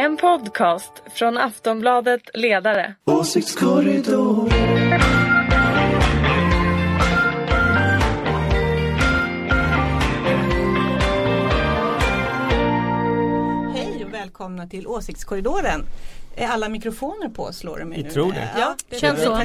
En podcast från Aftonbladet Ledare. Åsiktskorridor. Hej och välkomna till Åsiktskorridoren. Är alla mikrofoner på slår det mig nu? tror det. Ja, det Känns så.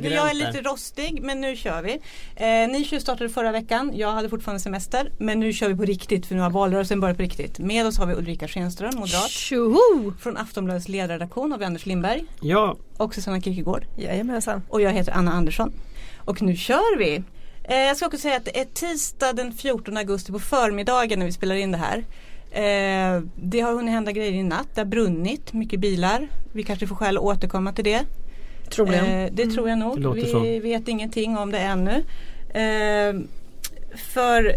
Jag är lite rostig men nu kör vi. Eh, ni tjuvstartade förra veckan. Jag hade fortfarande semester. Men nu kör vi på riktigt för nu har valrörelsen börjat på riktigt. Med oss har vi Ulrika Schenström, moderat. Tjoho! Från Aftonbladets ledarredaktion har vi Anders Lindberg Ja, och Susanna Kierkegaard. Jajamensan. Och jag heter Anna Andersson. Och nu kör vi! Eh, jag ska också säga att det är tisdag den 14 augusti på förmiddagen när vi spelar in det här. Eh, det har hunnit hända grejer i natt. Det har brunnit mycket bilar. Vi kanske får skäl att återkomma till det. Troligen. Eh, det tror jag nog. Vi så. vet ingenting om det ännu. Eh, för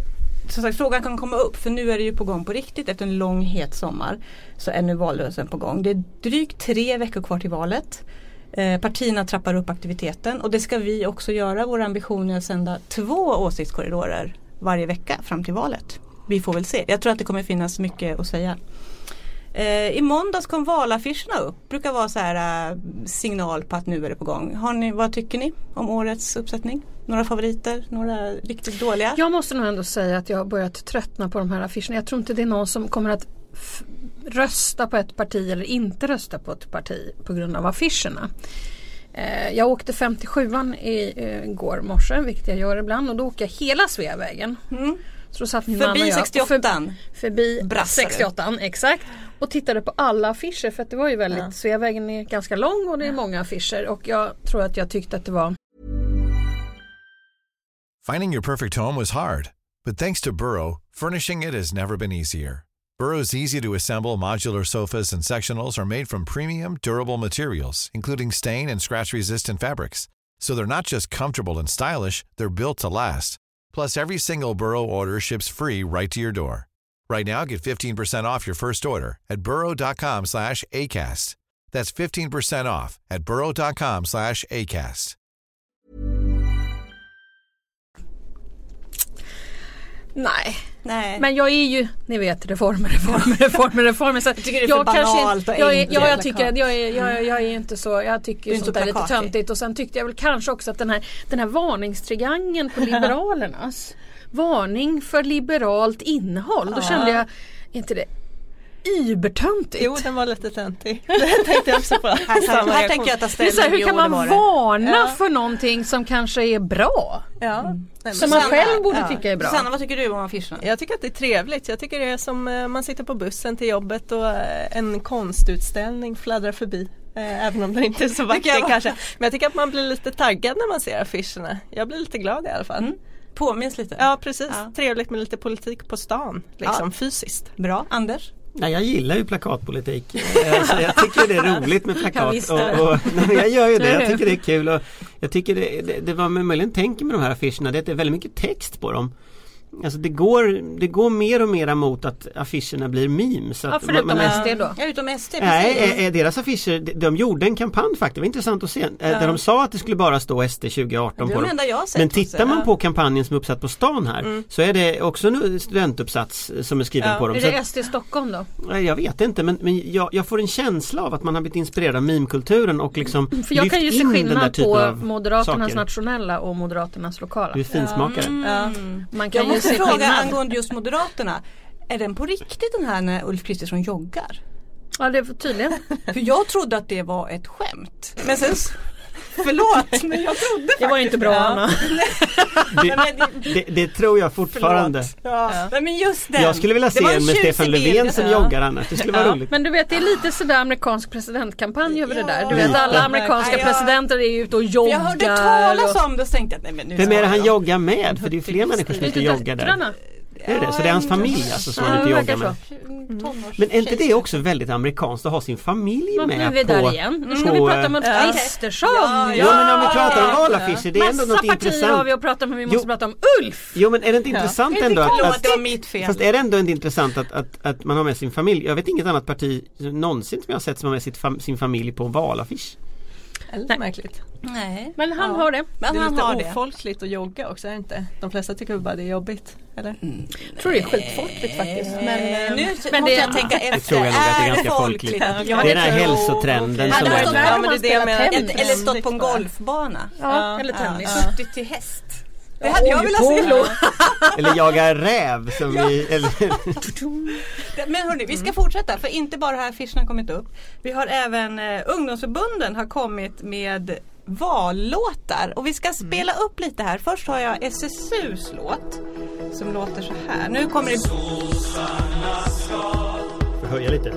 som sagt frågan kan komma upp för nu är det ju på gång på riktigt efter en lång het sommar. Så är nu valrörelsen på gång. Det är drygt tre veckor kvar till valet. Eh, partierna trappar upp aktiviteten och det ska vi också göra. Vår ambition är att sända två åsiktskorridorer varje vecka fram till valet. Vi får väl se. Jag tror att det kommer finnas mycket att säga. Eh, I måndags kom valaffischerna upp. Brukar vara så här eh, signal på att nu är det på gång. Har ni, vad tycker ni om årets uppsättning? Några favoriter? Några riktigt dåliga? Jag måste nog ändå säga att jag har börjat tröttna på de här affischerna. Jag tror inte det är någon som kommer att rösta på ett parti eller inte rösta på ett parti på grund av affischerna. Eh, jag åkte 57an i, eh, igår morse, vilket jag gör ibland och då åker jag hela Sveavägen. Mm. Så då satt min man och Förbi jag, och 68 Förbi Brassar du. 68 exakt. Och tittade på alla affischer för att det var ju väldigt, Ja. Sveavägen är ganska lång och det är många affischer och jag tror att jag tyckte att det var Finding your perfect home was hard, but thanks to Burrow, furnishing it has never been easier. Burrow's easy to assemble modular sofas and sectionals are made from premium, durable materials, including stain and scratch resistant fabrics. So they're not just comfortable and stylish, they're built to last. Plus, every single Burrow order ships free right to your door. Right now, get 15% off your first order at burrow.com slash ACAST. That's 15% off at burrow.com slash ACAST. Nej, Nej. men jag är ju, ni vet reformer, reformer, reformer, reformer. Så jag tycker det är för banalt och enkelt. ja, jag tycker, jag är, jag, jag är inte så, jag tycker sånt där är lite töntigt och sen tyckte jag väl kanske också att den här, den här varningstriangeln på Liberalernas varning för liberalt innehåll, då kände jag, är inte det übertöntigt? Jo, den var lite töntig. Det tänkte jag också på. här, här, Samma här tänker jag är ställning. så här, hur kan man varna Ja. för någonting som kanske är bra? Ja. Nej, men Som man Susanna, själv borde ja. tycka är bra. Susanna, vad tycker du om affischerna? Jag tycker att det är trevligt. Jag tycker det är som eh, man sitter på bussen till jobbet och eh, en konstutställning fladdrar förbi. Eh, Även om den inte är så vacker kanske. Men jag tycker att man blir lite taggad när man ser affischerna. Jag blir lite glad i alla fall. Mm. Påminns lite. Ja precis, Ja. trevligt med lite politik på stan. Liksom fysiskt. Bra. Anders? Nej, jag gillar ju plakatpolitik. Eh, Så jag tycker det är roligt med plakat. Och, och, nej, jag gör ju det, jag tycker det är kul. Och jag tycker det, det, det var möjligen tänker med de här affischerna, det är väldigt mycket text på dem. Alltså det går, det går mer och mer mot att affischerna blir memes. Så Ja, förutom man- SD då. Ja, utom SD. Nej, precis. eh, eh, deras affischer, de, de gjorde en kampanj faktiskt, det var intressant att se. eh, Där de sa att det skulle bara stå SD 2018 Det är på de dem. Men tittar man på kampanjen som är uppsatt på stan här så är det också en studentuppsats som är skriven Ja. på dem. Är det SD Stockholm då? nej, jag vet inte men, men jag, jag får en känsla av att man har blivit inspirerad av meme-kulturen och liksom För jag lyft kan ju se skillnad på av Moderaternas saker. nationella och Moderaternas lokala. Du är finsmakare. Ja. Man kan Måste se fråga angående just Moderaterna. Är den på riktigt den här när Ulf Kristersson joggar? Ja det är tydligen. För jag trodde att det var ett skämt. Men sen Förlåt men jag trodde Det var ju inte bra Ja. Anna. Det, det, det tror jag fortfarande. Ja. Nej, men just den. Jag skulle vilja Det se var en med Stefan. Löfven som Ja. joggar annars. Det skulle vara Ja. roligt. Men du vet det är lite sådär amerikansk presidentkampanj över det där. Du Ja. vet alla amerikanska Ja. presidenter är ju ute och joggar. Jag hörde talas om det och tänkte jag nej men nu Vem är det han joggar med? För det är fler människor som och joggar där. Är det det? Så det är hans familj alltså som Ja, han är ute och det joggar med? Tonårs- Men är inte det också väldigt amerikanskt att ha sin familj Ja, Nu är vi med där på... igen. Nu ska vi prata om Ulf Ja. Kristersson. Ja, men om vi pratar om valaffischer, det är ändå Massa något partier har intressant. vi att prata om men vi måste Jo. prata om Ulf. Jo men är det inte intressant ändå inte att, det var mitt fel. Fast är det ändå inte intressant att, att, att man har med sin familj? Jag vet inget annat parti någonsin som jag har sett som har med sitt fam, sin familj på en valaffisch. Eller Nej. märkligt. Nej. Men han Ja. har det. Men det är han lite har det. ofolkligt att jogga också är det inte? De flesta tycker bara det är jobbigt. Eller? Jag tror det är skitfolkligt faktiskt. Men, Men eh, nu men måste det- jag tänka efter. tror jag nog att det är ganska folkligt. Ja, Det är den här det hälsotrenden som är stått Ja, men det är det jag menar. tennis. Eller stått på en golfbana. Ja, eller Ja, tennis. Suttit till häst. Det hade jag velat se. Eller jaga räv som vi, eller, Men hörni, vi ska fortsätta för inte bara har affischerna kommit upp. Vi har även eh, ungdomsförbunden har kommit med vallåtar och vi ska spela upp lite här. Först har jag SSUs låt som låter så här. Nu kommer det får höja lite.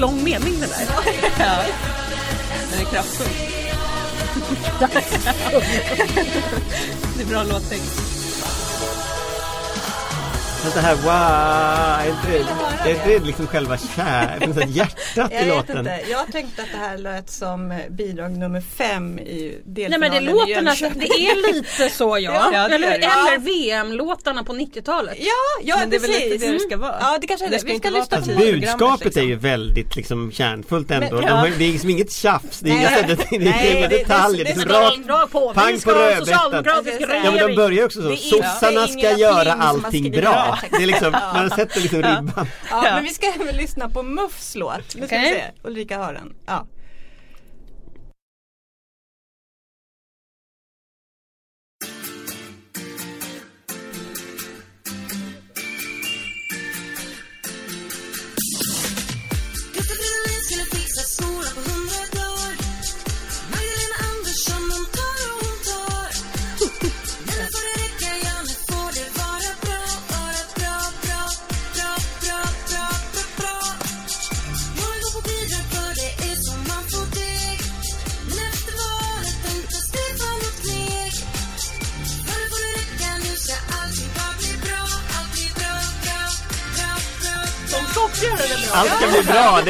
Lång mening det där. Ja. Den är kraftfull. det är bra låttext. Men det här wow, är inte det, är inte det liksom själva kär, hjärtat i låten? inte, jag tänkte att det här lät som bidrag nummer fem i Nej delfinalen men det låter nästan, det är lite så ja. Ja, det är eller det. eller VM-låtarna på 90-talet. Ja, ja Men det är väl precis. lite det det ska vara. Ja det kanske är Det det. ska Vi ska lyssna på Alltså, budskapet liksom. är ju väldigt liksom kärnfullt ändå. Men- De har, det är liksom inget tjafs, det är Nej. inga det Nej, det- detaljer. Det är det- det- rakt Dra på, Pang vi på ska ha rödbetan. socialdemokratisk Ja, regering. Ja men de börjar ju också så. Det Sossarna det ska göra allting bra. Det. Det är liksom, man sätter liksom ribban. Ja, Ja. men vi ska även lyssna på MUFs låt. Nu ska vi Okej. se, Ulrika hör den. Ja.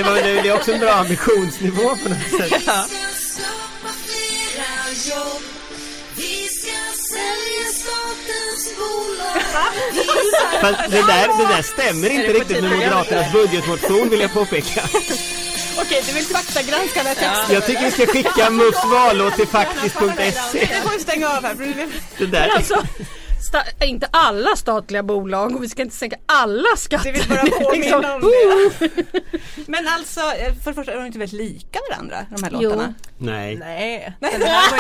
Det, var, det är också en bra ambitionsnivå på något sätt. Ska Fast det där, det där stämmer inte riktigt med Moderaternas budgetmotion vill jag påpeka. Okej, du vill faktagranska den texten? Jag tycker vi ska skicka MUFs vallåt till faktiskt.se. Det får vi stänga av här. det där. Alltså, sta- inte alla statliga bolag och vi ska inte sänka alla skatter. Det vill bara Liksom, påminna om oh. det. Men alltså, för det första är de inte väldigt lika varandra, de här Jo. låtarna? Nej. Nej, den här var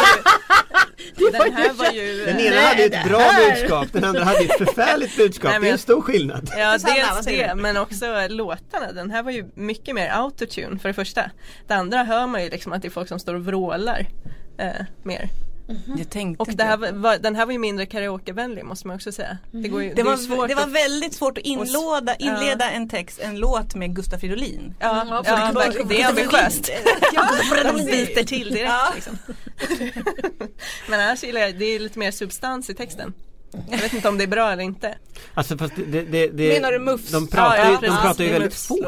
ju... den här var ju... Den ena hade ett bra budskap, den andra hade ett förfärligt budskap. Nej, men Det är en stor skillnad. Ja dels det men också låtarna. Den här var ju mycket mer autotune för det första. Det andra hör man ju liksom att det är folk som står och vrålar eh, mer. Jag tänkte Och det här var, den här var ju mindre karaokevänlig måste man också säga. Det, går ju, det, det var, svårt det var att- väldigt svårt att inlåda, Ja. inleda en text, en låt med Gustaf Fridolin. Ja, Ja, ja, det- verkligen. det är ambitiöst. Ja, De biter till direkt Ja. liksom. Men annars gillar jag, det är lite mer substans i texten. Jag vet inte om det är bra eller inte. Alltså fast det, det, det, Menar du MUFs? De pratar, Ja, ja, ju, de pratar ju Det är väldigt fort.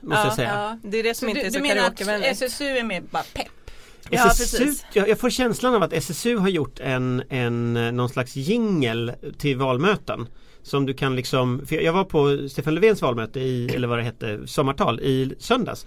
Måste Ja, jag säga. Ja. Det är det som Så inte du, är du så menar karaokevänligt. att SSU är mer bara pepp? Ja, SSU, jag, jag får känslan av att SSU har gjort en, en någon slags jingel till valmöten. Som du kan liksom, för jag var på Stefan Löfvens valmöte i, eller vad det hette, sommartal i söndags.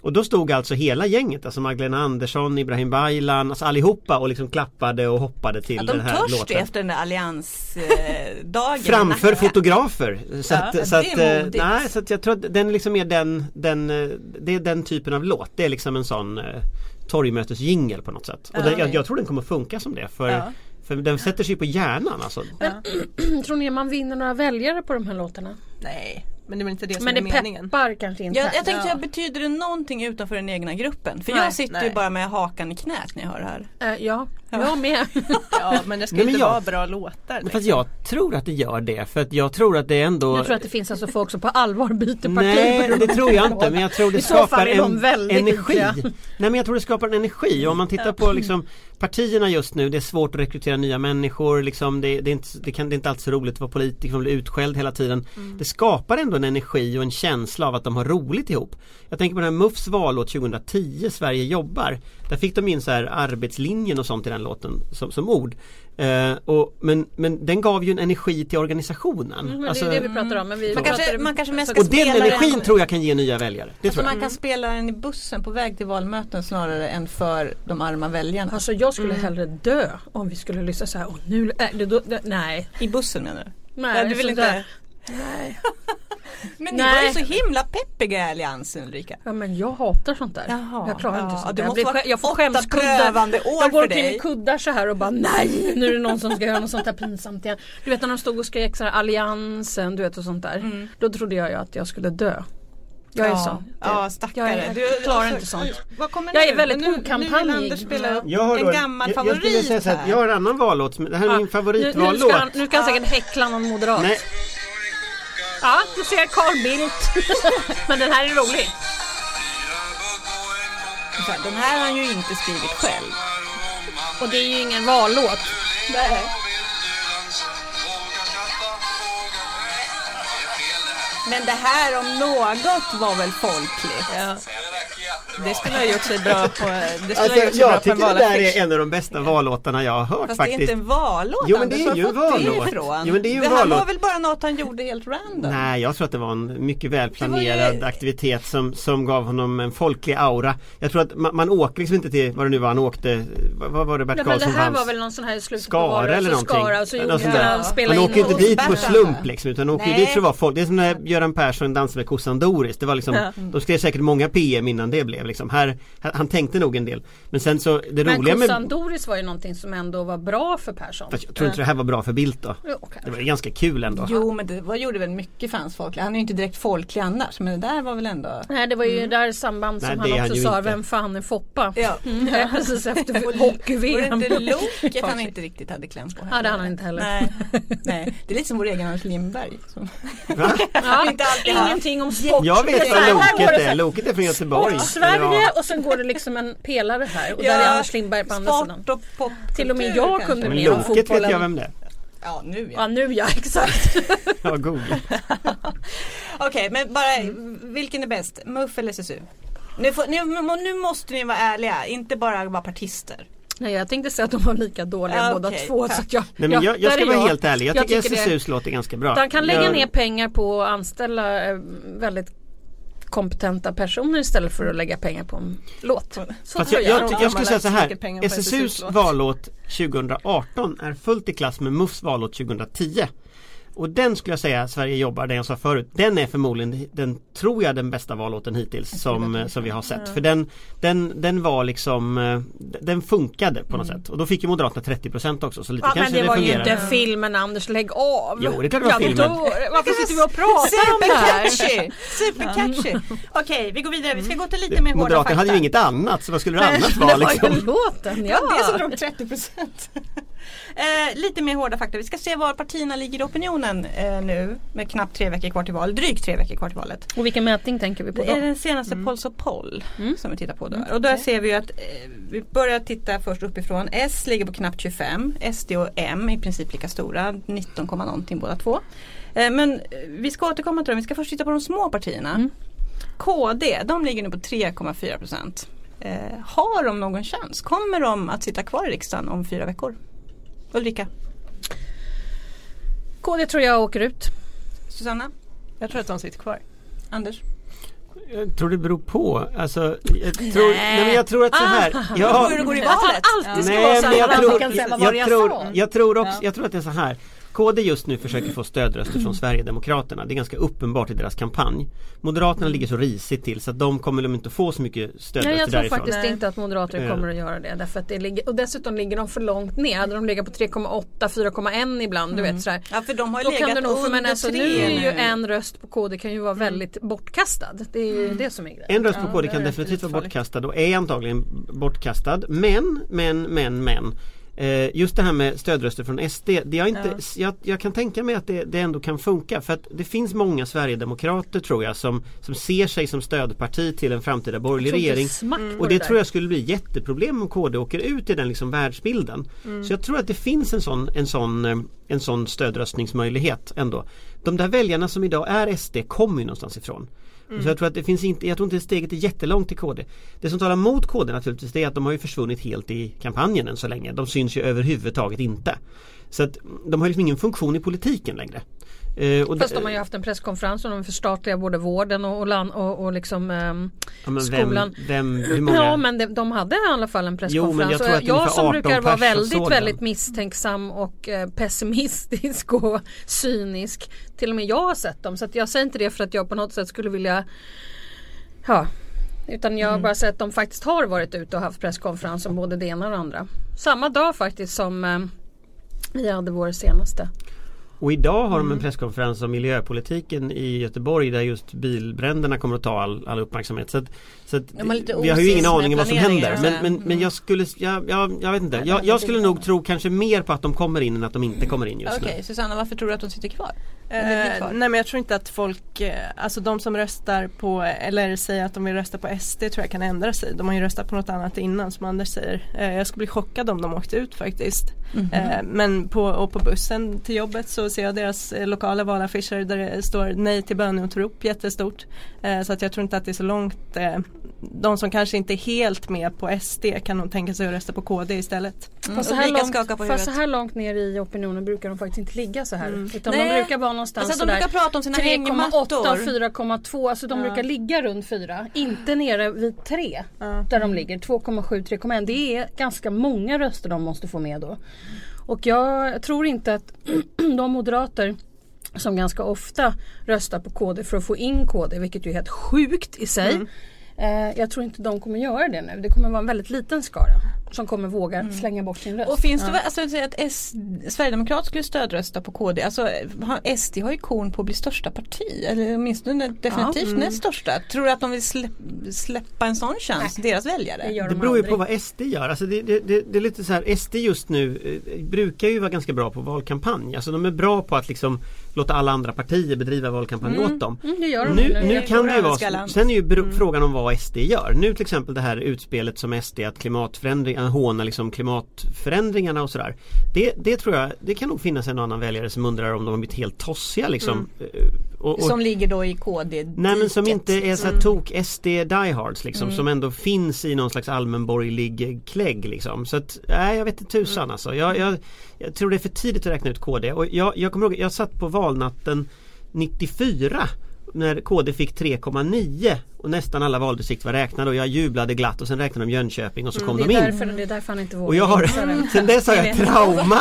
Och då stod alltså hela gänget, alltså Magdalena Andersson, Ibrahim Baylan, alltså allihopa och liksom klappade och hoppade till Ja, den de här törs låten. efter den alliansdagen. Framför fotografer. Så Ja, att, så att, eh, modigt. nej, så att jag tror att den liksom är den, den, eh, det är den typen av låt. Det är liksom en sån eh, torgmötesjingel på något sätt. Och Ja. den, jag, jag tror den kommer funka som det. För, Ja. för den sätter sig på hjärnan alltså. Tror ni man vinner några väljare på de här låtarna? Nej, men det är väl inte det som Men är det meningen. peppar kanske inte. Jag, jag tänkte, Ja. betyder det någonting utanför den egna gruppen? För Nej, jag sitter ju nej. bara med hakan i knät när jag hör det här. Eh, ja. Jag med. Ja men det ska Nej, ju men inte jag- vara bra låtar. Men liksom. fast jag tror att det gör det för att jag tror att det ändå Jag tror att det finns alltså folk som på allvar byter parti. Nej det tror jag inte men jag tror det skapar en energi. ytliga. Nej men jag tror det skapar en energi och om man tittar på liksom partierna just nu det är svårt att rekrytera nya människor liksom det, det, är, inte, det, kan, det är inte alltid så roligt att vara politiker, man blir utskälld hela tiden. Mm. Det skapar ändå en energi och en känsla av att de har roligt ihop. Jag tänker på den här MUFs vallåt 2010, Sverige jobbar. Där fick de in så här arbetslinjen och sånt i den låten som, som ord. Eh, och, men, men den gav ju en energi till organisationen. Mm, men Alltså- det är det vi pratar om. Men vi Man kanske- pratar- man kanske mest alltså, ska och den spela den- energin tror jag kan ge nya väljare. Det Så tror jag. man kan spela den i bussen på väg till valmöten snarare än för de arma väljarna. Alltså jag skulle hellre dö om vi skulle lyssna så här. Och nu, äh, det, då, det, nej. I bussen menar du? nej ja, du vill inte... där. Nej. Men ni Nej. var ju så himla peppiga i alliansen Ulrika. Ja men jag hatar sånt där. Jaha. jag klarar inte Ja, sånt det där. Jag, blir, jag får skämskuddar. Jag går omkring i kuddar så här och bara nej nu är det någon som ska göra något sånt här pinsamt igen. Du vet när de stod och skrek så här alliansen du vet och sånt där. Då trodde jag ju att jag skulle dö. Jag är Mm. ja. sån. Ja stackare. Jag är- klarar inte sånt. Vad kommer Jag nu? är väldigt Nu- Nu okampanjig. Anders spela upp Jag har en gammal jag, jag favorit säga så här, här. Jag har en annan vallåt, det här är min nu, nu, favoritvallåt. ska han, nu ska han säkert häckla någon moderat. Nej, Ja, du ser Carl Bildt. men den här är rolig. Så här, Den här har han ju inte skrivit själv. Och det är ju ingen vallåt. Men det här om något var väl folkligt? Ja. Det skulle ha gjort sig bra på, det skulle alltså, ha gjort sig bra jag på en tycker det där är en av de bästa vallåtarna jag har hört Fast det är faktiskt. inte en vallåt Jo, men det är ju en vallåt. Jo, men det är ju det här vallåt. var väl bara något han gjorde helt random? Nej, jag tror att det var en mycket välplanerad ju- aktivitet som, som gav honom en folklig aura. Jag tror att man, man åker liksom inte till, vad det nu var han åkte, vad, vad var det Bert Ja, men det Karlsson här fanns? var väl någon sån här slut på Skara eller någonting. Skara, och så gjorde där. han, spela Man in åker inte dit på slump alltså. liksom utan åker dit för att vara folk. Det är som när Göran Persson dansade med kossan Doris. Det var liksom, Ja. De skrev säkert många PM innan det blev liksom. Här, han tänkte nog en del. Men sen så det Men roliga med... Doris var ju någonting som ändå var bra för Persson. Fast jag tror inte det här var bra för Bildt då. Jo, okej. Det var ganska kul ändå. Jo men det var, gjorde väl mycket för hans folkliga. Han är ju inte direkt folklig annars men det där var väl ändå Nej det var ju där samband som Mm. Nej, han också sa, inte. vem fan är Foppa? Ja. Mm, precis efter Var det hockey-VM. inte loket han inte riktigt hade kläm på? Ja, det hade han inte heller. Nej, nej. det är lite som vår egen Anders Lindberg. Som? Ja, ingenting om sport. Jag vet vad Loket är. Loket är från Göteborg. Sverige ja. och sen går det liksom en pelare här och Ja, där är Anders Lindberg på andra sidan. Och Till och med jag kanske. kunde mer om Loket vet fotbollen. jag vem det är. Ja nu ja. Ja nu ja, exakt. Ja, Google. Okej men bara vilken är bäst? MUF eller SSU? Nu, får, nu, nu måste ni vara ärliga, inte bara vara partister. Nej jag tänkte säga att de var lika dåliga Ja, båda okej, två. tack. Så att jag, Nej, men ja, jag, jag ska vara helt ärlig. Jag, Jag tycker det- SSUs låter ganska bra. De kan lägga jag, ner pengar på att anställa eh, väldigt kompetenta personer istället för att lägga pengar på en låt. Så jag, jag, jag. jag, skulle säga så här. SSUs SSUs låt. vallåt 2018 är fullt i klass med MUFs vallåt 2010. Och den skulle jag säga, Sverige jobbar, den jag sa förut, den är förmodligen den, tror jag, den bästa vallåten hittills som, som vi har sett. För den, den, den var liksom, eh, den funkade på något sätt. Och då fick ju Moderaterna 30% också så lite Ja, men kanske det det, var ju fungerade. inte filmen Anders, lägg av! Jo, det är klart det var Ja, filmen. då- Varför sitter vi och pratar om det här? Supercatchy! Supercatchy! Okej vi går vidare, vi ska gå till lite mer hårda Moderaterna hade ju inget annat så vad skulle det annars Det vara var ju liksom? låten, Ja. Det som drog 30 procent. Eh, lite mer hårda fakta. Vi ska se var partierna ligger i opinionen eh, nu med knappt tre veckor kvar till val. Drygt tre veckor kvar till valet. Och vilken mätning tänker vi på Det är då? den senaste mm. Pols och Poll som vi tittar på då. Och där ser vi ju att eh, vi börjar titta först uppifrån. S ligger på knappt 25. SD och M är i princip lika stora. 19, komma någonting båda två. Eh, men eh, vi ska återkomma till dem. Vi ska först titta på de små partierna. KD, de ligger nu på 3,4 procent. Eh, har de någon chans? Kommer de att sitta kvar i riksdagen om fyra veckor? Ulrika? KD tror jag åker ut. Susanna? Jag tror att de sitter kvar. Anders? Jag tror det beror på. Alltså, jag tror, nej. men jag tror att så här. Ja. Hur det går i valet? alltid Nej men jag tror, jag, jag tror, jag tror också, jag tror att det är så här. KD just nu försöker få stödröster från Sverigedemokraterna. Det är ganska uppenbart i deras kampanj. Moderaterna ligger så risigt till så att de kommer de inte få så mycket Nej, stödröster jag tror därifrån. faktiskt inte att Moderaterna Ja. kommer att göra det. Därför att det ligger, och dessutom ligger de för långt ner. Hade de legat på 3,8, 4,1 ibland. Du vet, sådär. Ja för de har ju Då legat kan det nog, för under men alltså, nu är ju en röst på KD kan ju vara väldigt bortkastad. Det är ju det som är grejen. En röst på KD det kan definitivt vara bortkastad och är antagligen bortkastad. Men, men, men, men. Eh, just det här med stödröster från SD, det är inte, jag, jag kan tänka mig att det, det ändå kan funka för att det finns många Sverigedemokrater tror jag som, som ser sig som stödparti till en framtida borgerlig Jag regering. smack på Och det där. tror jag skulle bli jätteproblem om KD åker ut i den liksom världsbilden. Så jag tror att det finns en sån, en sån, eh, en sån stödröstningsmöjlighet ändå. De där väljarna som idag är SD kommer ju någonstans ifrån. Så jag tror att det finns inte, jag tror inte steget är jättelångt till KD. Det som talar mot KD naturligtvis det är att de har ju försvunnit helt i kampanjen än så länge. De syns ju överhuvudtaget inte. Så att de har liksom ingen funktion i politiken längre. Eh, Fast de har ju haft en presskonferens och de förstatligar både vården och, och, land, och, och liksom ehm, ja, skolan. Vem, vem, många? Ja men de, de hade i alla fall en presskonferens. jag tror att Och jag ungefär som 18 brukar vara väldigt väldigt misstänksam och eh, pessimistisk och cynisk. Till och med jag har sett dem så att jag säger inte det för att jag på något sätt skulle vilja Ja utan jag har bara sett att de faktiskt har varit ute och haft presskonferens om både det ena och det andra. Samma dag faktiskt som eh, vi hade vår senaste. Och idag har Mm. de en presskonferens om miljöpolitiken i Göteborg där just bilbränderna kommer att ta all, all uppmärksamhet. Så att, så att vi har ju ingen aning om vad som händer. Men, men, Mm. men jag skulle, jag, jag, jag vet inte. Jag, jag skulle nog tro kanske mer på att de kommer in än att de inte kommer in just Okej nu. Susanna, varför tror du att de sitter kvar? Eh, nej men jag tror inte att folk, eh, alltså de som röstar på eller säger att de vill rösta på SD tror jag kan ändra sig. De har ju röstat på något annat innan som Anders säger. Eh, jag skulle bli chockad om de åkte ut faktiskt. Mhm. Eh, men på, och på bussen till jobbet så ser jag deras eh, lokala valaffischer där det står nej till böneutrop jättestort. Eh, så att jag tror inte att det är så långt. Eh, de som kanske inte är helt med på SD kan nog tänka sig att rösta på KD istället. Fast så, här långt, fast så här långt ner i opinionen brukar de faktiskt inte ligga så här. Mm. Utan Nej. de brukar vara någonstans Alltså, de brukar prata om sina 3,8 hängmattor. och 4,2. Alltså de Ja. brukar ligga runt 4. Inte nere vid 3. Ja. Där de ligger. 2,7, 3,1. Det är ganska många röster de måste få med då. Och jag tror inte att de moderater som ganska ofta röstar på KD för att få in KD, vilket ju är helt sjukt i sig. Mm. Eh, jag tror inte de kommer göra det nu. Det kommer vara en väldigt liten skara som kommer våga slänga bort sin röst. Mm. Och finns det, alltså jag säger att S, Sverigedemokraterna skulle stödrösta på KD, alltså har- SD har ju kon på att bli största parti, eller åtminstone definitivt Mm. näst största. Tror du att de vill släpp, släppa en sån chans, deras väljare? Det gör Det de beror ju på vad SD gör. Alltså det, det, det, det är lite så här, SD just nu eh, brukar ju vara ganska bra på valkampanj. Alltså de är bra på att liksom låta alla andra partier bedriva valkampanj åt dem. Mm, det gör de Nu, nu. nu kan det ju vara. Sen är ju bero- frågan om vad SD gör. Nu till exempel det här utspelet som SD att klimatförändringarna hånar liksom klimatförändringarna och sådär. Det, det tror jag, det kan nog finnas en annan väljare som undrar om de har blivit helt tossiga liksom. Eh, Och, och, Som ligger då i KD Nej men som diket. inte är så här tok SD diehards liksom Mm. som ändå finns i någon slags allmänborgerlig klägg liksom. Så att, nej jag vet inte tusan Mm. alltså. Jag, jag, jag tror det är för tidigt att räkna ut KD och jag, jag kommer ihåg, jag satt på valnatten 94 när KD fick 3,9 och nästan alla valdistrikt var räknade och jag jublade glatt och sen räknade de Jönköping och så kom det, de in. därför, det är därför han inte vågar Och jag har, sen dess har jag trauma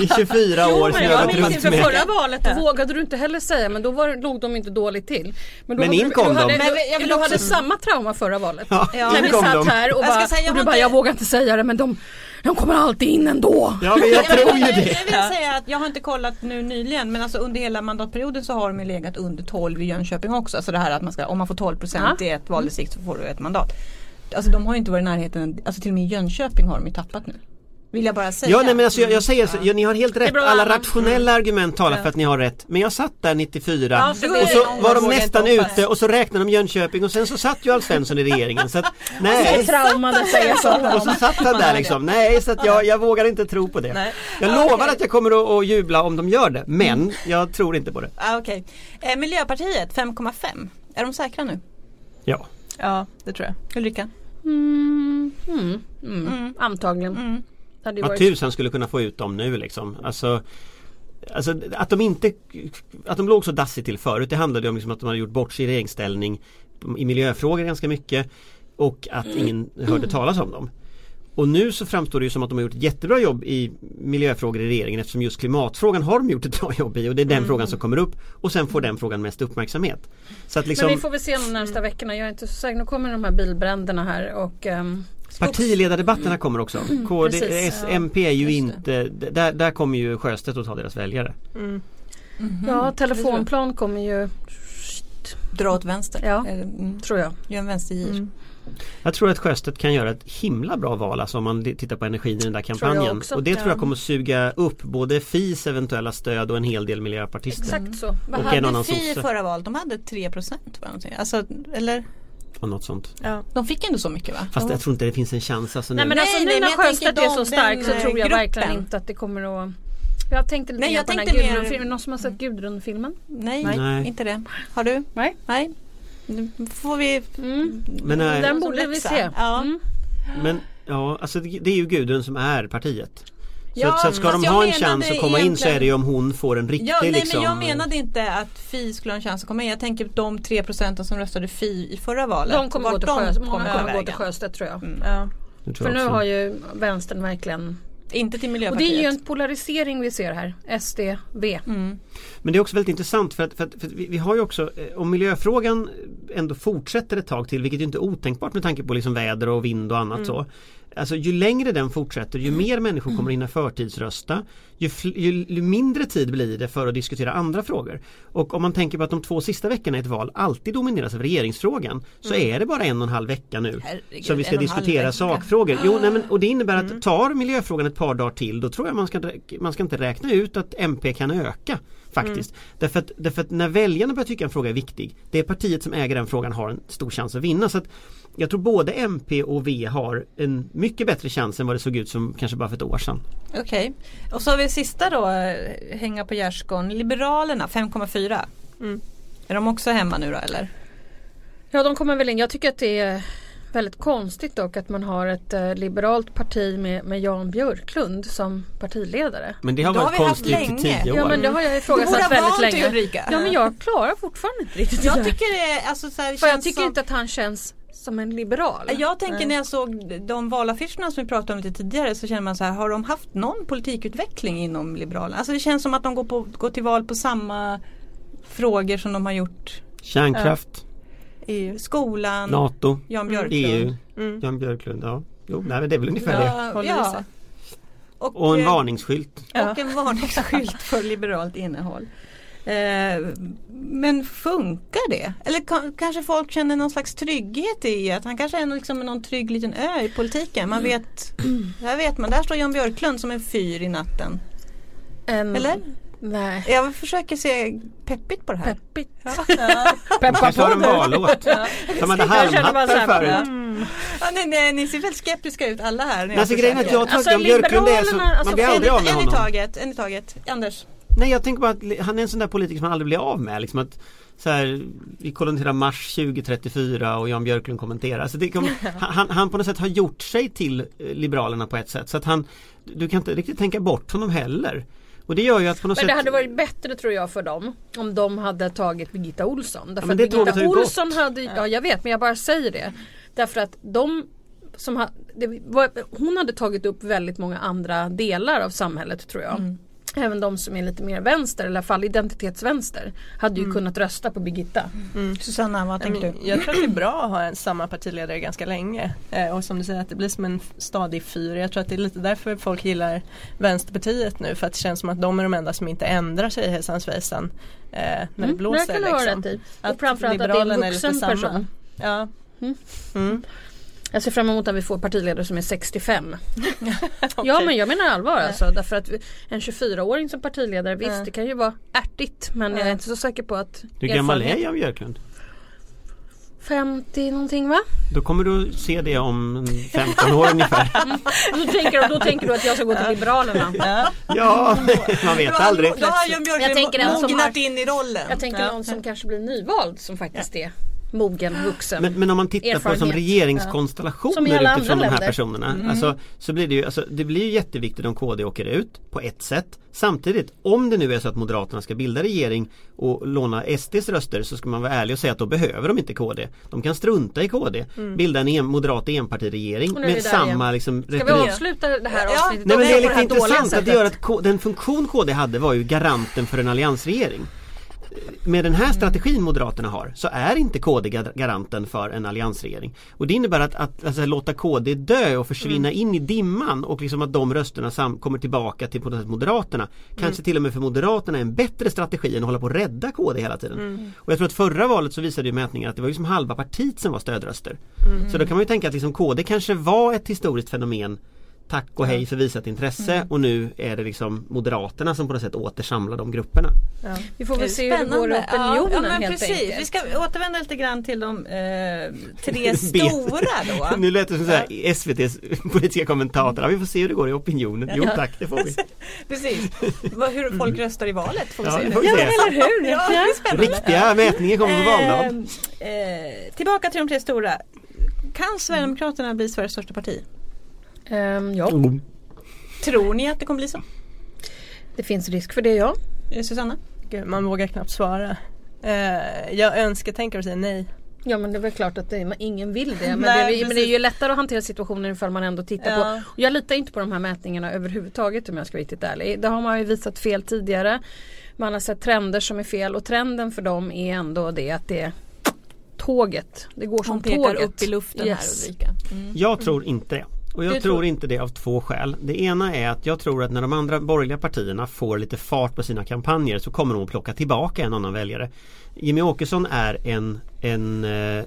i 24 år som men jag minns inför med. förra valet, då vågade du inte heller säga men då var, låg de inte dåligt till. Men, då Men in kom de. Men jag vill du hade samma trauma förra valet. Ja, Ja, När vi kom satt här och, Jag ska bara, säga, jag och du bara, inte- jag vågar inte säga det men de, de kommer alltid in ändå. Ja men jag tror ju jag, det. jag vill säga att jag har inte kollat nu nyligen men alltså under hela mandatperioden så har de ju legat under 12 i Jönköping också. Alltså det här att man ska, om man får 12 procent i ett valdistrikt så får du ett mandat. Alltså de har ju inte varit i närheten, alltså till och med i Jönköping har de ju tappat nu. Vill jag bara säga. Ja nej men alltså jag, jag säger så, ja, ni har helt rätt. Alla rationella argument talar för att ni har rätt. Men jag satt där 94 Ja, och så var de nästan ute och så räknade de Jönköping och sen så satt ju Alf Svensson i regeringen. Så att, Det nej. så. Och så satt han där liksom. Nej så att jag, jag vågar inte tro på det. Nej. Jag lovar att jag kommer att, att jubla om de gör det. Men jag tror inte på det. Ah, Okej. Eh, Miljöpartiet 5,5. Är de säkra nu? Ja. Ja, det tror jag. Ulrika? Mm, mm, mm. Mm. Antagligen. Mm. Hade Vad tusan skulle kunna få ut dem nu liksom. Alltså, alltså att de inte Att de låg så dassigt till förut det handlade ju om liksom att de hade gjort bort sig i regeringsställning i miljöfrågor ganska mycket och att ingen hörde talas om dem. Och nu så framstår det ju som att de har gjort ett jättebra jobb i miljöfrågor i regeringen eftersom just klimatfrågan har de gjort ett bra jobb i och det är den frågan som kommer upp och sen får den frågan mest uppmärksamhet. Så att liksom Men vi får väl se de närmsta veckorna. Jag är inte så säker. Nu kommer de här bilbränderna här och ehm, Partiledardebatterna kommer också. KD, precis. S, MP är ju inte, där, där kommer ju Sjöstedt att ta deras väljare. Mm. ja, telefonplan kommer ju Dra åt vänster. Ja. Eller, mm, tror jag. gör en vänstergir. Mm. Jag tror att Sjöstedt kan göra ett himla bra val alltså om man tittar på energin i den där kampanjen. också. och det tror jag Ja. kommer att suga upp både FIs eventuella stöd och en hel del miljöpartister. Exakt så. Vad Och en annan hade Fi i sosse. förra valet? De hade 3 procent. Alltså, eller Och något sånt. Ja. de fick ändå så mycket va? Fast jag tror inte det finns en chans alltså Nej nu. men alltså nej, nu men när Sjöstedt är så stark så eh, tror jag verkligen gruppen. inte att det kommer att Jag tänkte lite Nej, jag på den här tänkte Gudrun-filmen. Någon som har sett Gudrun-filmen? Nej, Nej. inte det. Har du? Nej. Nej. Nu får vi Mm. Men nej, Den som borde vi se. Ja. Mm. men ja, alltså det det är ju Gudrun som är partiet. Så, Ja, så att ska de jag ha en chans att komma in så är det ju om hon får en riktig Ja, nej liksom men jag menade inte att Fi skulle ha en chans att komma in. Jag tänker på de 3 procenten som röstade Fi i förra valet. De kommer gå till de. Många kommer kommer gå till. Sjöstedt tror jag. Mm. Ja. det tror För jag nu har ju vänstern verkligen Inte till Och Miljöpartiet. det är ju en polarisering vi ser här. SD, V. mm. Men det är också väldigt intressant för att, för att, för att vi, vi har ju också eh, om miljöfrågan ändå fortsätter ett tag till vilket ju inte är otänkbart med tanke på liksom väder och vind och annat så. Alltså ju längre den fortsätter ju mer människor kommer hinna förtidsrösta ju, ju, ju mindre tid blir det för att diskutera andra frågor. Och om man tänker på att de två sista veckorna i ett val alltid domineras av regeringsfrågan så är det bara en och en halv vecka nu Herregud, som vi ska diskutera sakfrågor. Jo, nej, men, och det innebär att tar miljöfrågan ett par dagar till då tror jag man ska, man ska inte räkna ut att MP kan öka. Faktiskt. Därför, att, därför att när väljarna börjar tycka en fråga är viktig Det är partiet som äger den frågan har en stor chans att vinna. Så att jag tror både MP och V har en mycket bättre chans än vad det såg ut som kanske bara för ett år sedan. Okej. Och så har vi sista då, hänga på gärdsgården. Liberalerna 5,4. Mm. Är de också hemma nu då eller? Ja de kommer väl in. Jag tycker att det är väldigt konstigt dock att man har ett eh, liberalt parti med, med Jan Björklund som partiledare. Men det har har varit vi haft konstigt i länge. tio år. Ja men det har jag ifrågasatt väldigt länge. Ulrika. Ja men jag klarar fortfarande inte riktigt Jag det tycker det alltså så här, För jag tycker som, inte att han känns som en liberal. Jag tänker när jag såg de valaffischerna som vi pratade om lite tidigare så känner man så här, har de haft någon politikutveckling inom Liberalerna? Alltså det känns som att de går, på, går till val på samma frågor som de har gjort Kärnkraft, i skolan, NATO, Jan Björklund. EU, Mm. Jan Björklund. Ja. Jo, nej, men det är väl ungefär det. Ja, i ja. Och, Och en eh, varningsskylt. Och en varningsskylt för liberalt innehåll. Eh, men funkar det? Eller ka- kanske folk känner någon slags trygghet i att han kanske är liksom någon trygg liten ö i politiken. Man vet, där vet man, där står Jan Björklund som en fyr i natten. En, Eller? Nej. Jag försöker se peppigt på det här. Peppigt. Man kanske har en vallåt. De hade Jag känner bara så halmhattar förut. Ja, nej, nej, ni ser väldigt skeptiska ut alla här. när Men jag alltså grejen är att jag tror Björklund är så, alltså, man blir en, aldrig av med en i honom. taget, en i taget. Anders. Nej jag tänker bara att han är en sån där politiker som man aldrig blir av med. Liksom att, så här, vi koloniserar Mars 2034 och Jan Björklund kommenterar. Det kommer, han, han på något sätt har gjort sig till eh, Liberalerna på ett sätt. Så att han, du kan inte riktigt tänka bort honom heller. Och det gör ju att på något Men sätt det hade varit bättre tror jag för dem om de hade tagit Birgitta Olsson. Därför att det tåget Birgitta Olsson hade, ja jag vet men jag bara säger det. Därför att de som ha, det var, hon hade tagit upp väldigt många andra delar av samhället tror jag. Mm. Även de som är lite mer vänster eller i alla fall identitetsvänster hade ju kunnat rösta på Birgitta. Susanna, vad men du? Jag tror att det är bra att ha en samma partiledare ganska länge. Eh, och som du säger att det blir som en stadig fyr. Jag tror att det är lite därför folk gillar Vänsterpartiet nu. För att det känns som att de är de enda som inte ändrar sig hejsan svejsan. Eh, när det Mm, blåser. det kan du ha liksom. rätt i. Att Och framförallt att det är en vuxen person. Ja. Mm. Mm. Jag ser fram emot att vi får partiledare som är 65. Ja men jag menar allvar alltså. Därför att en 24-åring som partiledare, visst Ja. det kan ju vara ärtigt men jag är inte så säker på att Hur gammal är Jan Björklund? 50 någonting va? Då kommer du se det om en 15 år ungefär. Och då, tänker, du- då tänker du att jag ska gå till Liberalerna. Ja, man vet aldrig. Då har Jan Jag tänker Björklund en som mognat har- in i rollen. Jag tänker Ja. någon som kanske blir nyvald som faktiskt är mogen, vuxen. Men, men om man tittar på som. Som regeringskonstellationer alla utifrån de här länder. personerna. Alltså, så blir det ju, alltså, det blir ju jätteviktigt om KD åker ut på ett sätt. Samtidigt, om det nu är så att Moderaterna ska bilda regering och låna SDs röster så ska man vara ärlig och säga att då behöver de inte KD. De kan strunta i KD, bilda en en, moderat enpartiregering vi med samma igen. liksom, Ska vi retorik. avsluta det här Ja. avsnittet Nej men det är lite intressant att det gör att K- den funktion KD hade var ju garanten för en alliansregering. Med den här strategin Moderaterna har så är inte KD gar- garanten för en alliansregering. Och det innebär att, att alltså, låta KD dö och försvinna in i dimman och liksom att de rösterna sam- kommer tillbaka till på något sätt Moderaterna. Kanske till och med för Moderaterna är en bättre strategi än att hålla på att rädda KD hela tiden. Och jag tror att förra valet så visade ju mätningar att det var ju som halva partiet som var stödröster. Så då kan man ju tänka att liksom KD kanske var ett historiskt fenomen Tack och hej för visat intresse och nu är det liksom Moderaterna som på något sätt åter samlar de grupperna. Vi får väl se hur det går i ja, opinionen ja, men precis. enkelt. Vi ska återvända lite grann till de eh, tre stora då. Nu lät det som så här, SVTs politiska kommentator. Ja, vi får se hur det går i opinionen. Jo Ja. tack, det får vi. Precis. Hur folk röstar i valet får vi Ja, se. det får vi se. eller hur? Ja, det är spännande. Riktiga mätningar kommer på valdag. Eh, eh, tillbaka till de tre stora. Kan Sverigedemokraterna bli Sveriges största parti? Ehm, ja, Tror ni att det kommer bli så? det finns risk för det ja. Susanna? Gud, man vågar knappt svara. Eh, jag önskar tänker och säger nej. Ja men det är väl klart att det, ingen vill det. Men, Nej, det, är- men det är ju lättare att hantera situationen ifall man ändå tittar Ja. på. Och jag litar inte på de här mätningarna överhuvudtaget om jag ska vara riktigt ärlig. Det har man ju visat fel tidigare. Man har sett trender som är fel och trenden för dem är ändå det att det är tåget. Det går som Hon pekar tåget. upp i luften Yes. här Ulrika. Mm. Jag tror inte det. Och jag tror tror- inte det av två skäl. Det ena är att jag tror att när de andra borgerliga partierna får lite fart på sina kampanjer så kommer de att plocka tillbaka en annan väljare. Jimmy Åkesson är en, en eh,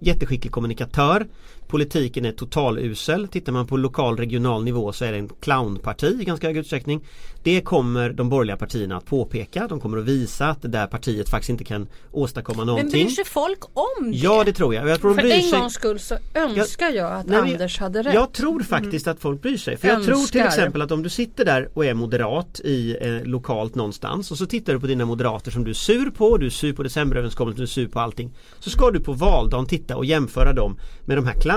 jätteskicklig kommunikatör. Politiken är totalusel. Tittar man på lokal regional nivå så är det en clownparti i ganska hög utsträckning. Det kommer de borgerliga partierna att påpeka. De kommer att visa att det där partiet faktiskt inte kan åstadkomma Men någonting. bryr sig folk om det? Ja det tror jag. Jag tror För en sig... gångs skull så önskar jag att Nej, men Anders hade rätt. Jag tror faktiskt att folk bryr sig. För jag tror till exempel att om du sitter där och är moderat i eh, lokalt någonstans och så tittar du på dina moderater som du är sur på, du är sur på decemberöverenskommelsen, du är sur på allting. Så ska du på valdagen titta och jämföra dem med de här clownerna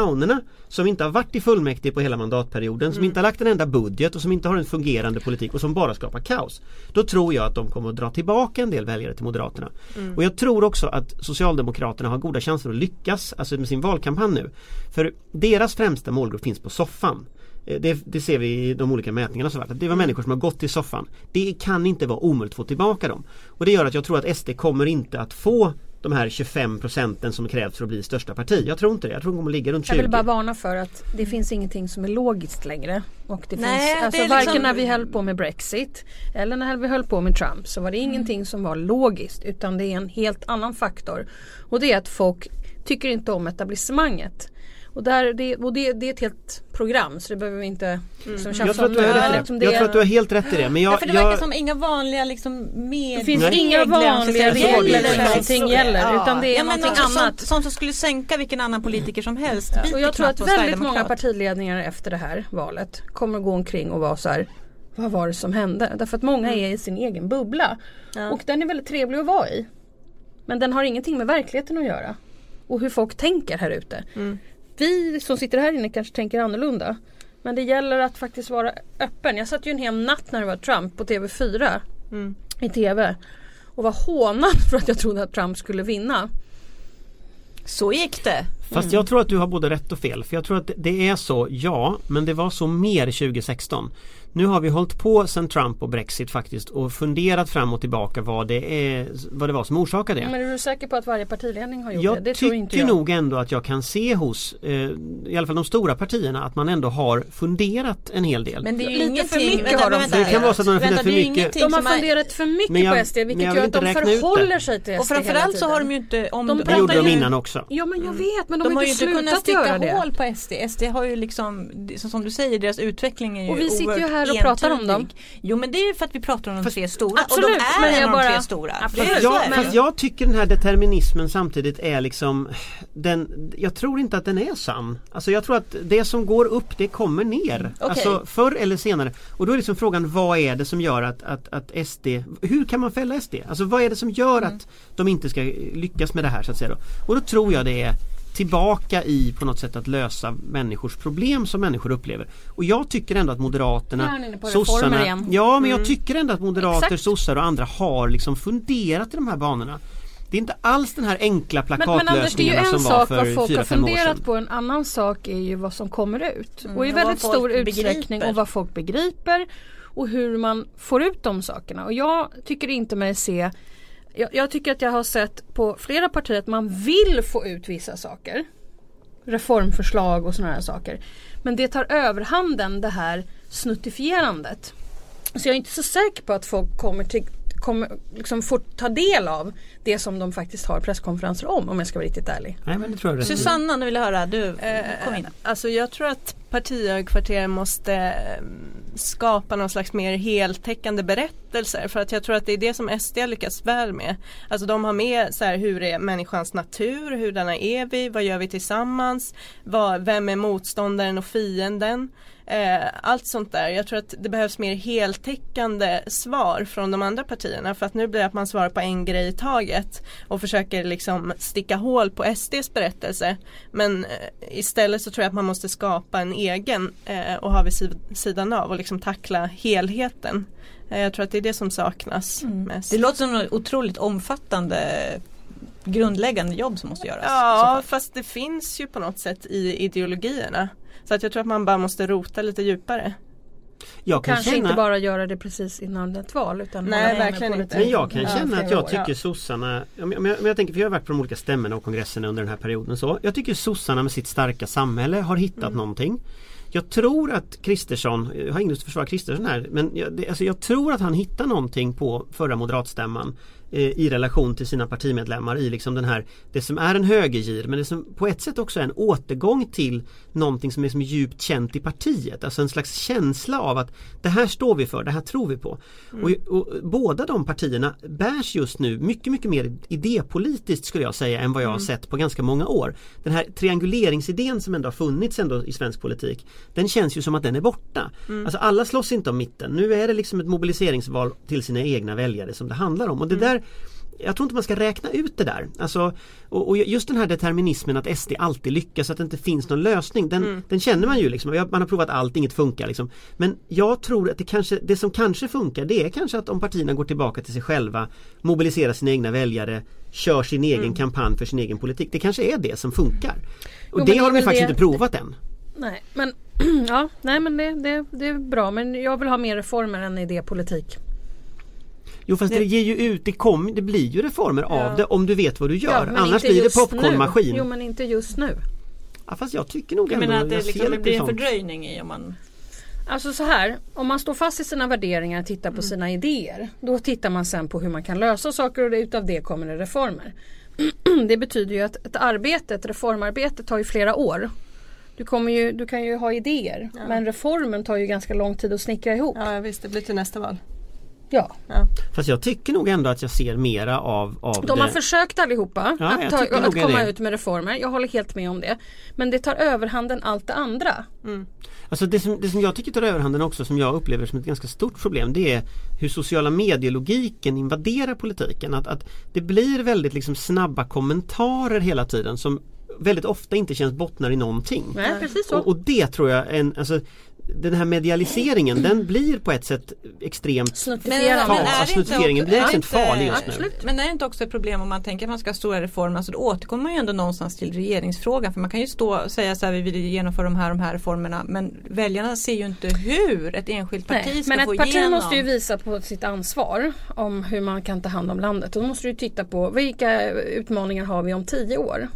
som inte har varit i fullmäktige på hela mandatperioden, som inte har lagt en enda budget och som inte har en fungerande politik och som bara skapar kaos. Då tror jag att de kommer att dra tillbaka en del väljare till Moderaterna. Och jag tror också att Socialdemokraterna har goda chanser att lyckas alltså med sin valkampanj nu. För deras främsta målgrupp finns på soffan. Eh, Det, det ser vi i de olika mätningarna att Det var människor som har gått till soffan. Det kan inte vara omöjligt att få tillbaka dem. Och det gör att jag tror att SD kommer inte att få de här 25 procenten som krävs för att bli största parti. Jag tror inte det. Jag tror de kommer ligga runt 20. Jag vill bara varna för att det finns ingenting som är logiskt längre. Och det Nej, finns, alltså det är varken liksom- när vi höll på med Brexit eller när vi höll på med Trump så var det ingenting som var logiskt utan det är en helt annan faktor. Och det är att folk tycker inte om etablissemanget. Och, där, det, och det, det är ett helt program så det behöver vi inte liksom, tjafsa Jag tror, att du om har rätt i det. Liksom jag tror att du har helt rätt i det. Men Ja, jag, för det verkar jag, som inga vanliga liksom med Det finns Nej. inga vanliga regler gäller. där någonting gäller utan det är ja, men någonting alltså, annat. Sånt, sånt som skulle sänka vilken annan politiker som helst. biter Och jag tror att väldigt många partiledningar efter det här valet kommer gå omkring och vara så här Vad var det som hände? Därför att många är i sin egen bubbla. Och den är väldigt trevlig att vara i. Men den har ingenting med verkligheten att göra. Och hur folk tänker här ute. Vi som sitter här inne kanske tänker annorlunda. Men det gäller att faktiskt vara öppen. Jag satt ju en hel natt när det var Trump på TV4. I TV. Och var hånad för att jag trodde att Trump skulle vinna. Så gick det. Fast jag tror att du har både rätt och fel. För jag tror att det- det är så, ja, men det var så mer 2016. Nu har vi hållit på sedan Trump och Brexit faktiskt och funderat fram och tillbaka vad det, är, vad det var som orsakade det. Men är du säker på att varje partiledning har gjort Jag det? Det tror inte tycker jag. nog ändå att jag kan se hos eh, i alla fall de stora partierna att man ändå har funderat en hel del. Men det är ju Lite ingenting. för mycket vänta, har de vänta, Det kan vara så att de har funderat för mycket. De har funderat för mycket jag- på SD men vilket jag gör att de förhåller sig till SD Och framförallt så har de ju inte om De det gjorde de innan också. Ja men jag vet men de, De har har ju inte kunnat sticka hål på SD. SD har ju liksom, som du säger, deras utveckling är ju Och vi sitter ju oerhört här och pratar om dem. Jo men det är för att vi pratar om de tre stora. Absolut, och de är men en jag av de bara- tre stora. Absolut. Fast jag, fast jag tycker den här determinismen samtidigt är liksom den, Jag tror inte att den är sann. Alltså jag tror att det som går upp det kommer ner. Okej. Alltså förr eller senare. Och då är liksom frågan vad är det som gör att, att, att SD Hur kan man fälla SD? Alltså vad är det som gör Mm. att de inte ska lyckas med det här så att säga då? Och då tror jag det är tillbaka i på något sätt att lösa människors problem som människor upplever. Och jag tycker ändå att Moderaterna, igen. Mm. Ja men jag tycker ändå att moderater, Exakt. sossar och andra har liksom funderat i de här banorna. Det är inte alls den här enkla Men, men Anders det är ju en som var sak för vad folk har 4-5 år funderat sedan. på. En annan sak är ju vad som kommer ut. och i och vad väldigt stor utsträckning begriper. och vad folk begriper. Och hur man får ut de sakerna. Och jag tycker inte mig se jag, jag tycker att jag har sett på flera partier att man vill få ut vissa saker. Reformförslag och sådana här saker. Men det tar överhanden det här snuttifierandet. Så jag är inte så säker på att folk kommer till kommer liksom få ta del av det som de faktiskt har presskonferenser om om jag ska vara riktigt ärlig. Nej men det tror jag. Susanna, nu vill jag höra. Du, Eh, kom in. Alltså jag tror att partihögkvarteren måste eh, skapa någon slags mer heltäckande berättelser för att jag tror att det är det som SD har lyckats väl med. Alltså de har med så här, hur är människans natur, hurdana är vi, vad gör vi tillsammans, vad, vem är motståndaren och fienden. Eh, allt sånt där. Jag tror att det behövs mer heltäckande svar från de andra partierna för att nu blir det att man svarar på en grej i taget och försöker liksom sticka hål på SDs berättelse. Men eh, istället så tror jag att man måste skapa en egen eh, och ha vid sid- sidan av och liksom tackla helheten. Jag tror att det är det som saknas mest. Det låter som ett otroligt omfattande grundläggande jobb som måste göras. Ja fast det finns ju på något sätt i ideologierna. Så att jag tror att man bara måste rota lite djupare. Jag kan Kanske känna, inte bara göra det precis innan ett val utan Nej, verkligen inte. lite- Men jag kan Ja, känna att jag år, tycker ja. sossarna, om jag, om jag, tänker för jag har varit på de olika stämmorna och kongresserna under den här perioden så. Jag tycker sossarna med sitt starka samhälle har hittat Mm. någonting. Jag tror att Kristersson, jag har inget att försvara Kristersson här, men jag, det, alltså jag tror att han hittar någonting på förra moderatstämman i relation till sina partimedlemmar i liksom den här, det som är en högergir men det som på ett sätt också är en återgång till någonting som är som djupt känt i partiet. Alltså en slags känsla av att det här står vi för, det här tror vi på. Och, och båda de partierna bärs just nu mycket, mycket mer idépolitiskt skulle jag säga än vad jag har sett på ganska många år. Den här trianguleringsidén som ändå har funnits ändå i svensk politik den känns ju som att den är borta. Alltså alla slåss inte om mitten. Nu är det liksom ett mobiliseringsval till sina egna väljare som det handlar om. Och det där jag tror inte man ska räkna ut det där. Alltså, och, och just den här determinismen att SD alltid lyckas, att det inte finns någon lösning. Den, den känner man ju liksom. Man har provat allt, inget funkar liksom. Men jag tror att det, kanske, det som kanske funkar det är kanske att om partierna går tillbaka till sig själva, mobiliserar sina egna väljare, kör sin egen kampanj för sin egen politik. Det kanske är det som funkar. Och Jo, det har de faktiskt det- inte provat än. Nej men, ja, nej, men det, det, det är bra men jag vill ha mer reformer än idépolitik. Jo fast det, ger ju ut, det, kom, det blir ju reformer av det om du vet vad du gör. men Annars blir det popcornmaskin. Nu. Jo men inte just nu. Ja, fast jag tycker nog Jag ändå, menar att det, liksom, det blir en sånt. fördröjning i om man Alltså så här, om man står fast i sina värderingar och tittar på sina idéer. Då tittar man sen på hur man kan lösa saker och utav det kommer det reformer. det betyder ju att ett arbete, ett reformarbete tar ju flera år. Du, kommer ju, du kan ju ha idéer men reformen tar ju ganska lång tid att snickra ihop. Ja visst, det blir till nästa val. Ja. Fast jag tycker nog ändå att jag ser mera av, av De har det. försökt allihopa Ja, att, ta, att komma det. ut med reformer. Jag håller helt med om det. Men det tar överhanden allt det andra. Alltså det som, det som jag tycker tar överhanden också som jag upplever som ett ganska stort problem det är hur sociala medielogiken invaderar politiken. Att, att det blir väldigt liksom snabba kommentarer hela tiden som väldigt ofta inte känns bottnar i någonting. Nej, precis så. Och, och det tror jag en, alltså, den här medialiseringen den blir på ett sätt extremt Snuttifierande. men snuttifieringen blir extremt farlig just nu. Absolut. Men är det inte också ett problem om man tänker att man ska ha stora reformer så då återkommer man ju ändå någonstans till regeringsfrågan. För man kan ju stå och säga så här vi vill genomföra de här de här reformerna men väljarna ser ju inte hur ett enskilt parti Nej, ska men få ett parti igenom. måste ju visa på sitt ansvar om hur man kan ta hand om landet. Och då måste du titta på vilka utmaningar har vi om tio år.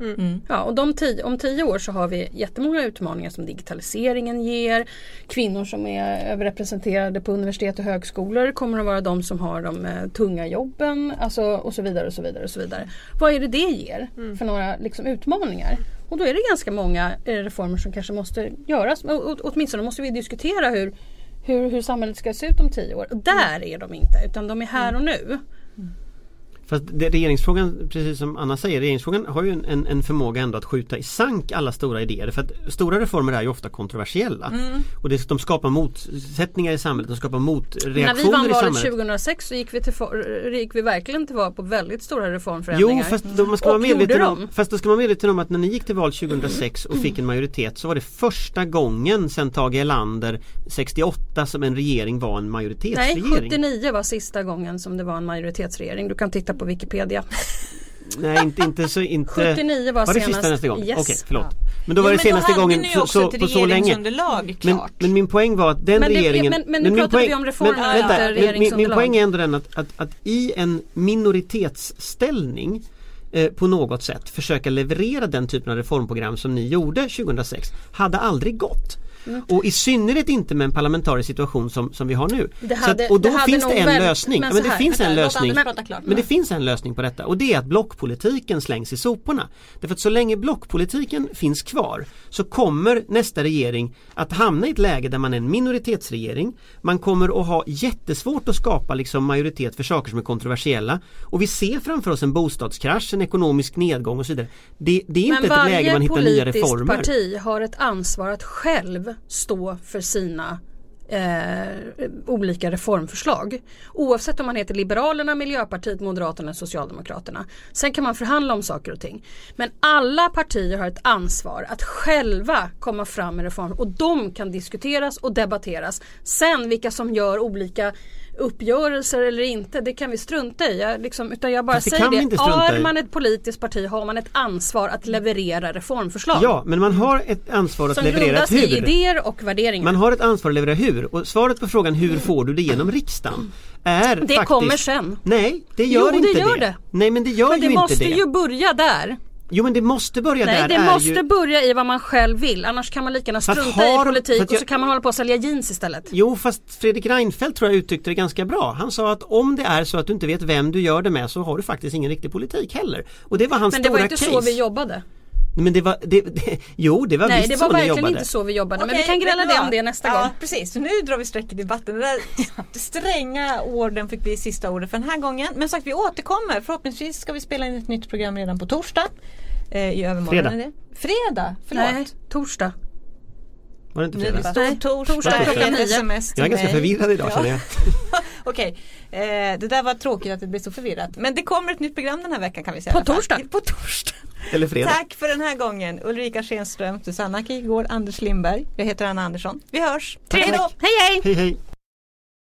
Mm. Ja, och tio, om tio år så har vi jättemånga utmaningar som digitaliseringen ger. Kvinnor som är överrepresenterade på universitet och högskolor kommer att vara de som har de eh, tunga jobben. Alltså, och så vidare och så vidare och så vidare. Vad är det det ger för några liksom, utmaningar? Och då är det ganska många eh, reformer som kanske måste göras. Och, och, åtminstone måste vi diskutera hur, hur, hur samhället ska se ut om tio år. Och där är de inte utan de är här och nu. Fast det, regeringsfrågan, precis som Anna säger, regeringsfrågan har ju en, en, förmåga ändå att skjuta i sank alla stora idéer. För att stora reformer är ju ofta kontroversiella. Mm. Och det, de skapar motsättningar i samhället, de skapar När vi motreaktioner vann i valet samhället. 2006 så gick vi, till for, gick vi verkligen till val på väldigt stora reformförändringar. Jo fast då man ska vara medveten om, fast då ska man vara medveten om att när ni gick till val 2006 och fick en majoritet så var det första gången sedan Tage Erlander 68 som en regering var en Nej, majoritetsregering. 79 var sista gången som det var en majoritetsregering. Du kan titta på Wikipedia. Nej inte, inte så inte 79 var Var det senast. sista nästa gång? Yes. Okej förlåt. Men då var det men senaste gången så, så, på så länge. regeringsunderlag Men, klart. men min poäng var att den Men det- regeringen men- men nu min pratar vi om reformer, men, vänta, men, min, min regeringsunderlag. poäng är ändå den att, att, att i en minoritetsställning eh, på något sätt försöka leverera den typen av reformprogram som ni gjorde 2006 hade aldrig gått. Mm. Och i synnerhet inte med en parlamentarisk situation som, som vi har nu. Hade- att, och då finns det en väl- lösning. men Ja, men det här, finns en Vänta, lösning. Klart. Men det finns en lösning på detta och det är att blockpolitiken slängs i soporna. Därför att så länge blockpolitiken finns kvar så kommer nästa regering att hamna i ett läge där man är en minoritetsregering. Man kommer att ha jättesvårt att skapa liksom majoritet för saker som är kontroversiella. Och vi ser framför oss en bostadskrasch, en ekonomisk nedgång och så vidare. Det, det är inte Men ett läge man varje hittar nya politiskt reformer. parti har ett ansvar att själv stå för sina eh, olika reformförslag. Oavsett om man heter Liberalerna, Miljöpartiet, Moderaterna, Socialdemokraterna. Sen kan man förhandla om saker och ting. Men alla partier har ett ansvar att själva komma fram med reformer och de kan diskuteras och debatteras. Sen vilka som gör olika uppgörelser eller inte, det kan vi strunta i. Jag, liksom, utan jag bara Fast det säger det. inte i. man ett politiskt parti har man ett ansvar att leverera reformförslag. Ja, men man har ett ansvar att som leverera grundas ett i hur. idéer och värderingar. Man har ett ansvar att leverera hur och svaret på frågan hur får du det genom riksdagen är det faktiskt kommer sen. Nej, det gör Jo, det inte gör det. det. Nej men det gör Men det ju inte måste det. ju börja där. Jo men det måste börja Nej där det är måste ju... börja i vad man själv vill. Annars kan man lika gärna strunta har- i politik att och så jag- kan man hålla på och sälja jeans istället. Jo fast Fredrik Reinfeldt tror jag uttryckte det ganska bra. Han sa att om det är så att du inte vet vem du gör det med så har du faktiskt ingen riktig politik heller. Och det var hans Men det stora var inte case. så vi jobbade. Men det var, det, det, jo det var Nej visst det var så ni verkligen jobbade. inte så vi jobbade. men Okej, vi kan gräla det om det nästa ja, gång. precis, så nu drar vi streck i debatten. Den där stränga orden fick bli sista ordet för den här gången. Men sagt vi återkommer. Förhoppningsvis ska vi spela in ett nytt program redan på torsdag. Eh, I övermorgon Fredag. är det. Fredag, förlåt. Nej, torsdag. Var det inte fredag? det stor Nej, torsdag, torsdag klockan nio. Jag är ganska förvirrad idag Ja. känner jag. Okej, eh, det där var tråkigt att det blev så förvirrat. Men det kommer ett nytt program den här veckan kan vi säga. På torsdag. På torsdag. Eller fredag. Tack för den här gången. Ulrika Schenström, Susanna Kigård, Anders Lindberg. Jag heter Anna Andersson. Vi hörs. Hej då! Hej hej! Hej hej!